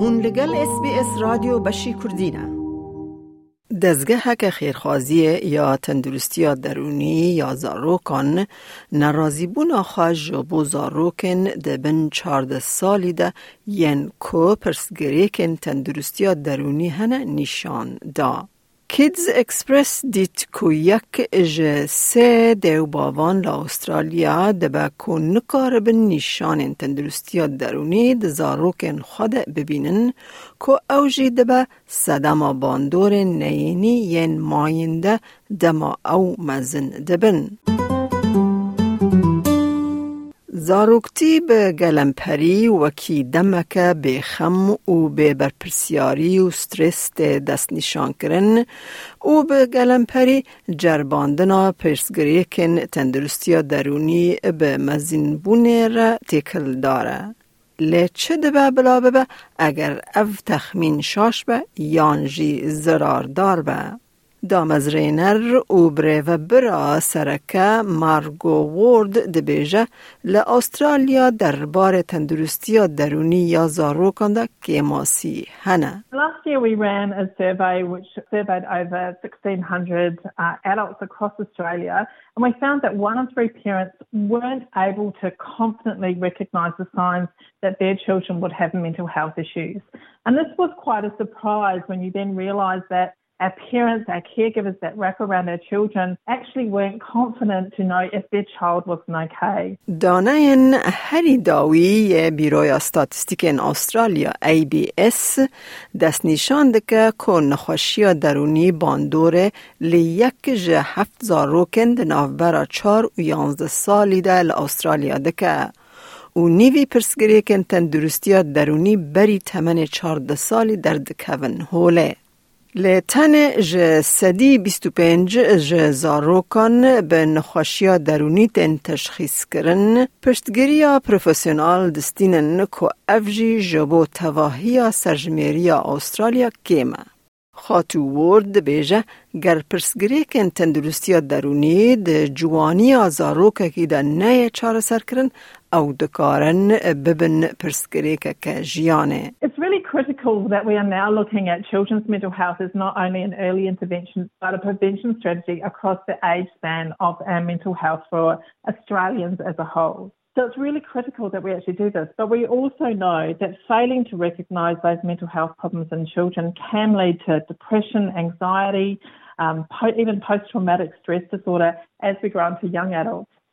هون لگل اس بی اس رادیو بشی کردینه که خیرخوازی یا تەندروستیا درونی یا زارۆکان نەڕازیبوونا خۆشە بۆ زارۆکن دەبن چاردە ساڵیدا ین کۆ پرسگرێکن تەندروستیا درونی هنه نشان دا. هنه نشان دا. کیدز اکسپرس دیت کو یک اج سه دیو باوان لا استرالیا دبا کو نکار بن نشان تندرستی درونی د زاروکن خود ببینن کو اوجی دبا صدما باندور نینی ین ماینده دما او مزن دبن. زاروکتی به گلمپری وکی دمک به خم و به برپرسیاری و سترس دست نشان کرن و به گلمپری جرباندنا پرسگری کن تندرستی درونی به مزین بونه را تکل داره. لی چه دبه بلا ببه اگر او تخمین شاش به یانجی زرار دار به. دامزرینر او بره و برا سرکه مارگو وورد دبیجه لأسترالیا دربار تندرستی درونی یا زاروکان ده که ماسی هنه. Last year we ran a survey which surveyed over 1600 uh, adults across Australia and we found that one in three parents weren't able to confidently recognise the signs that their children would have mental health issues. And this was quite a surprise when you then realise that our parents, our caregivers that wrap around their children actually weren't confident to know if their child wasn't okay. دانه هری داوی بیروی استاتستیک این استرالیا ABS دست نشان دکه که نخوشی درونی باندوره لی یک جه هفت زاروکن نافبرا چار و یانزده سالی ده لأسترالیا دکه. و نیوی پرسگری کن تندرستی درونی بری تمن چارده سالی در دکون هوله. لتن ج سدی 25 ج زاروکان به نخوشیا درونی تن تشخیص کرن پشتگیریا پروفیسیونال دستینن که افجی جبو تواهی سرجمیری استرالیا کیمه. خاتو ورد بیجه گر پرسگری کن تندرستی درونی د جوانی آزاروکه که ده نه چار سر کرن او دکارن ببن پرسگری که جیانه. It's critical that we are now looking at children's mental health as not only an early intervention but a prevention strategy across the age span of our mental health for Australians as a whole. So it's really critical that we actually do this. But we also know that failing to recognise those mental health problems in children can lead to depression, anxiety, um, even post traumatic stress disorder as we grow into young adults.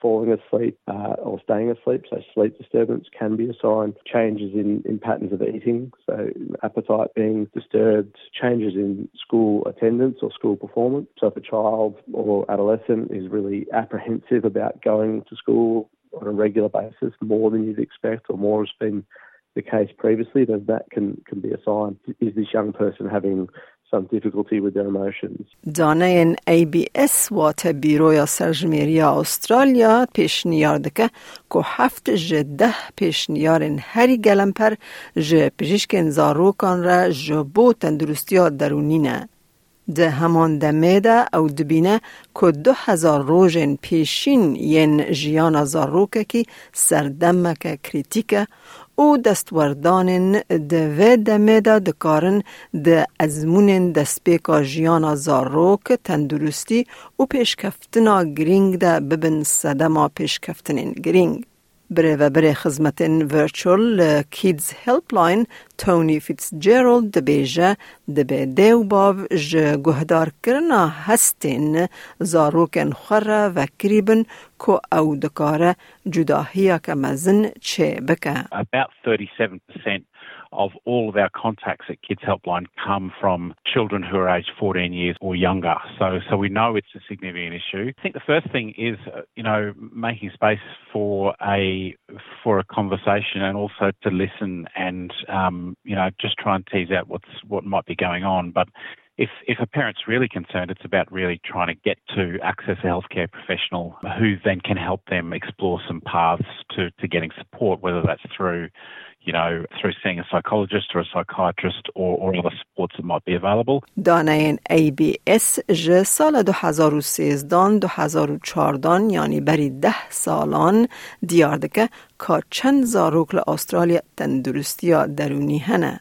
falling asleep uh, or staying asleep. So sleep disturbance can be a sign. Changes in, in patterns of eating, so appetite being disturbed. Changes in school attendance or school performance. So if a child or adolescent is really apprehensive about going to school on a regular basis, more than you'd expect or more has been the case previously, then that can, can be a sign. Is this young person having some difficulty with their emotions. دانه ABS و بیروی سرجمیری استرالیا پیشنیار دکه که هفت جده پیشنیار هری گلمپر ج پژیشکن زاروکان را جبو تندرستی درونی نه. ده همان دمه ده او دبینه که دو هزار روژن پیشین ین جیان زاروکه کی سردمک کریتیکه او دستوردان د دمه ده دکارن د ازمون دستپیکا جیان زاروک تندرستی و پیشکفتنا گرینگ ده ببن صدما پیشکفتنین گرینگ. بره و بره خزمت این ورچول کیدز هلپلاین تونی فیتس جیرالد ده بیجه ده بی دیو باو جه گهدار کرنا هستین زاروکن خوره و کریبن کو او دکاره جداهیه که مزن چه بکه. About 37% of all of our contacts at Kids Helpline come from children who are aged 14 years or younger. So, so we know it's a significant issue. I think the first thing is, uh, you know, making space for a for a conversation and also to listen and, um, you know, just try and tease out what's what might be going on. But if, if a parent's really concerned, it's about really trying to get to access a healthcare professional who then can help them explore some paths to, to getting support, whether that's through you know, through seeing a psychologist or a psychiatrist or, or other supports that might be available. دانه ABS جه سال 2013 2014 یعنی بری ده سالان دیار دکه که چند زاروک لأسترالیا تندرستی درونی هنه.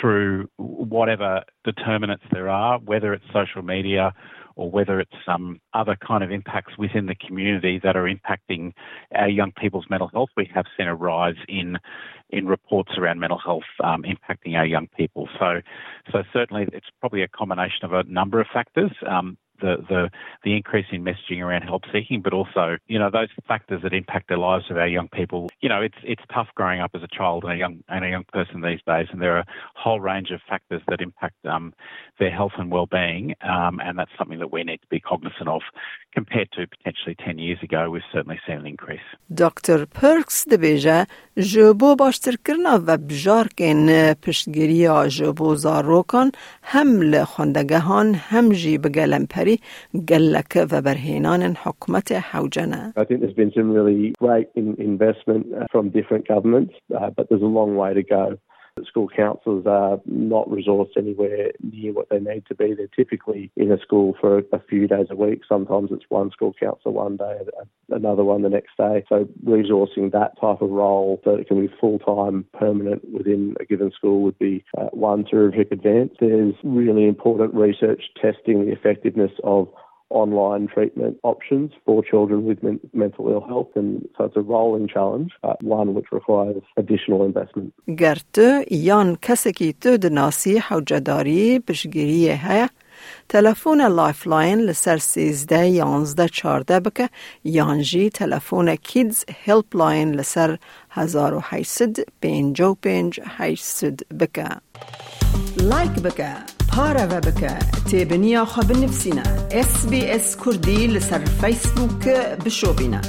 Through whatever determinants there are, whether it's social media, or whether it's some other kind of impacts within the community that are impacting our young people's mental health. We have seen a rise in in reports around mental health um, impacting our young people. So, so certainly it's probably a combination of a number of factors. Um, the, the the increase in messaging around help seeking, but also you know those factors that impact the lives of our young people. You know, it's it's tough growing up as a child and a young and a young person these days, and there are a whole range of factors that impact um, their health and well-being, um, and that's something that we need to be cognizant of. Compared to potentially 10 years ago, we've certainly seen an increase. Dr. Perks دبیجه جبو باشتر کرنا و بجارکن پشتگیری جبو زاروکان هم لخوندگهان هم جی بگلم پری گلک و برهینان حکمت حوجنه. I think there's been some really great in investment from different governments, uh, but there's a long way to go. School counsellors are not resourced anywhere near what they need to be. They're typically in a school for a few days a week. Sometimes it's one school counsellor one day, another one the next day. So resourcing that type of role so it can be full time, permanent within a given school would be uh, one terrific advance. There's really important research testing the effectiveness of online treatment options for children with men- mental ill health. And so it's a rolling challenge, uh, one which requires additional investment. گرتو یان کسی که تو دناسی حوجداری پشگیری هیا تلفون لایف لاین لسر 13 11 14 بکه. یانجی تلفن کیدز هلپ لاین لسر 1800 55 800 بکه. لایک بکه پارا و بکه تیبنیا خواب نفسینا اس بی اس کردی لسر فیسبوک بشو بینا